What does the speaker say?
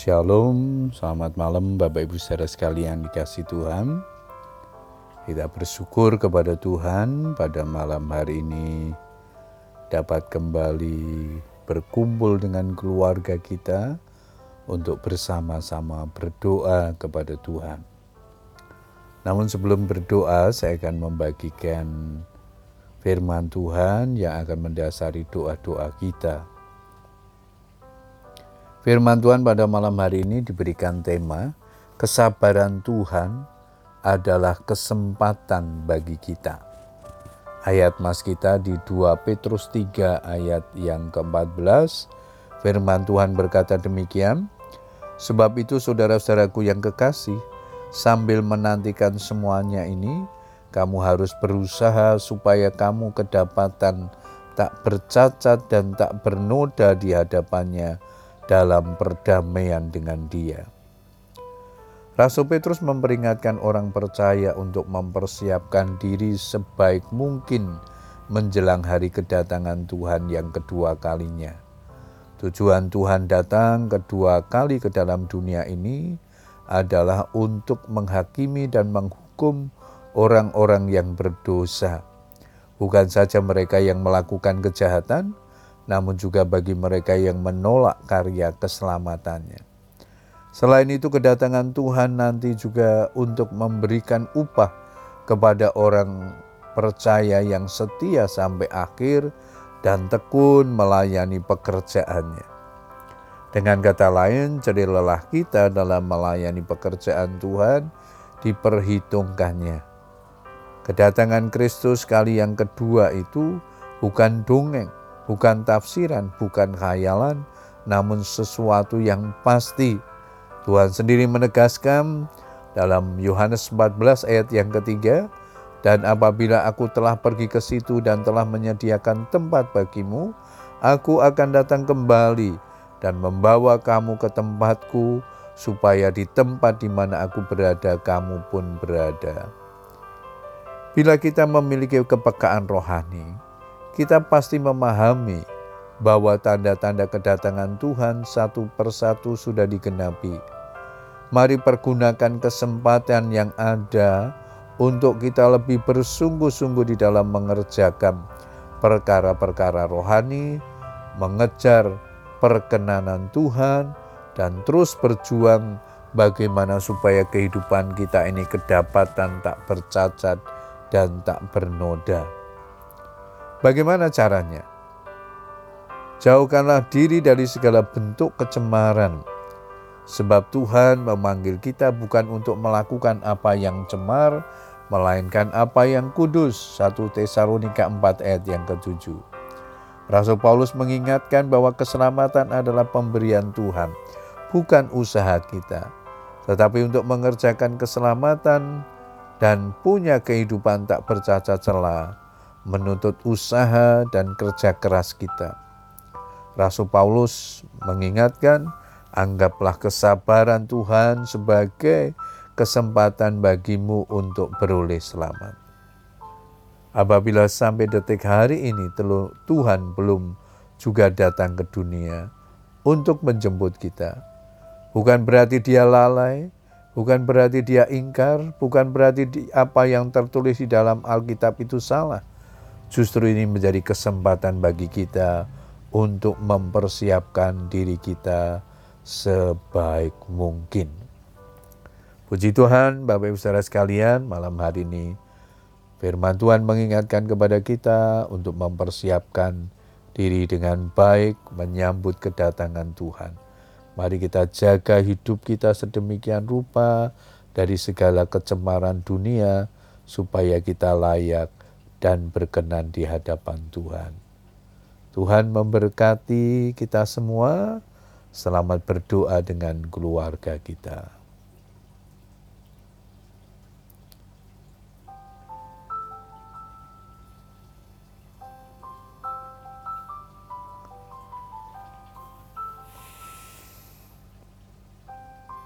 Shalom, selamat malam Bapak Ibu saudara sekalian dikasih Tuhan. Kita bersyukur kepada Tuhan pada malam hari ini dapat kembali berkumpul dengan keluarga kita untuk bersama-sama berdoa kepada Tuhan. Namun sebelum berdoa saya akan membagikan firman Tuhan yang akan mendasari doa-doa kita. Firman Tuhan pada malam hari ini diberikan tema kesabaran Tuhan adalah kesempatan bagi kita. Ayat mas kita di 2 Petrus 3 ayat yang ke-14, firman Tuhan berkata demikian, Sebab itu saudara-saudaraku yang kekasih, sambil menantikan semuanya ini, kamu harus berusaha supaya kamu kedapatan tak bercacat dan tak bernoda di hadapannya dalam perdamaian dengan Dia. Rasul Petrus memperingatkan orang percaya untuk mempersiapkan diri sebaik mungkin menjelang hari kedatangan Tuhan yang kedua kalinya. Tujuan Tuhan datang kedua kali ke dalam dunia ini adalah untuk menghakimi dan menghukum orang-orang yang berdosa, bukan saja mereka yang melakukan kejahatan, namun juga bagi mereka yang menolak karya keselamatannya. Selain itu, kedatangan Tuhan nanti juga untuk memberikan upah kepada orang percaya yang setia sampai akhir dan tekun melayani pekerjaannya. Dengan kata lain, jadi lelah kita dalam melayani pekerjaan Tuhan diperhitungkannya. Kedatangan Kristus kali yang kedua itu bukan dongeng, bukan tafsiran, bukan khayalan, namun sesuatu yang pasti. Tuhan sendiri menegaskan dalam Yohanes 14 ayat yang ketiga, dan apabila aku telah pergi ke situ dan telah menyediakan tempat bagimu, aku akan datang kembali dan membawa kamu ke tempatku, supaya di tempat di mana aku berada, kamu pun berada. Bila kita memiliki kepekaan rohani, kita pasti memahami bahwa tanda-tanda kedatangan Tuhan satu persatu sudah digenapi. Mari pergunakan kesempatan yang ada untuk kita lebih bersungguh-sungguh di dalam mengerjakan perkara-perkara rohani, mengejar perkenanan Tuhan, dan terus berjuang bagaimana supaya kehidupan kita ini kedapatan tak bercacat dan tak bernoda. Bagaimana caranya? Jauhkanlah diri dari segala bentuk kecemaran, sebab Tuhan memanggil kita bukan untuk melakukan apa yang cemar, melainkan apa yang kudus. 1 Tesalonika 4 ayat yang ketujuh. Rasul Paulus mengingatkan bahwa keselamatan adalah pemberian Tuhan, bukan usaha kita. Tetapi untuk mengerjakan keselamatan dan punya kehidupan tak bercacat celah, menuntut usaha dan kerja keras kita. Rasul Paulus mengingatkan, anggaplah kesabaran Tuhan sebagai kesempatan bagimu untuk beroleh selamat. Apabila sampai detik hari ini Tuhan belum juga datang ke dunia untuk menjemput kita, bukan berarti dia lalai, bukan berarti dia ingkar, bukan berarti apa yang tertulis di dalam Alkitab itu salah Justru ini menjadi kesempatan bagi kita untuk mempersiapkan diri kita sebaik mungkin. Puji Tuhan, Bapak Ibu Saudara sekalian, malam hari ini firman Tuhan mengingatkan kepada kita untuk mempersiapkan diri dengan baik menyambut kedatangan Tuhan. Mari kita jaga hidup kita sedemikian rupa dari segala kecemaran dunia supaya kita layak dan berkenan di hadapan Tuhan. Tuhan memberkati kita semua. Selamat berdoa dengan keluarga kita.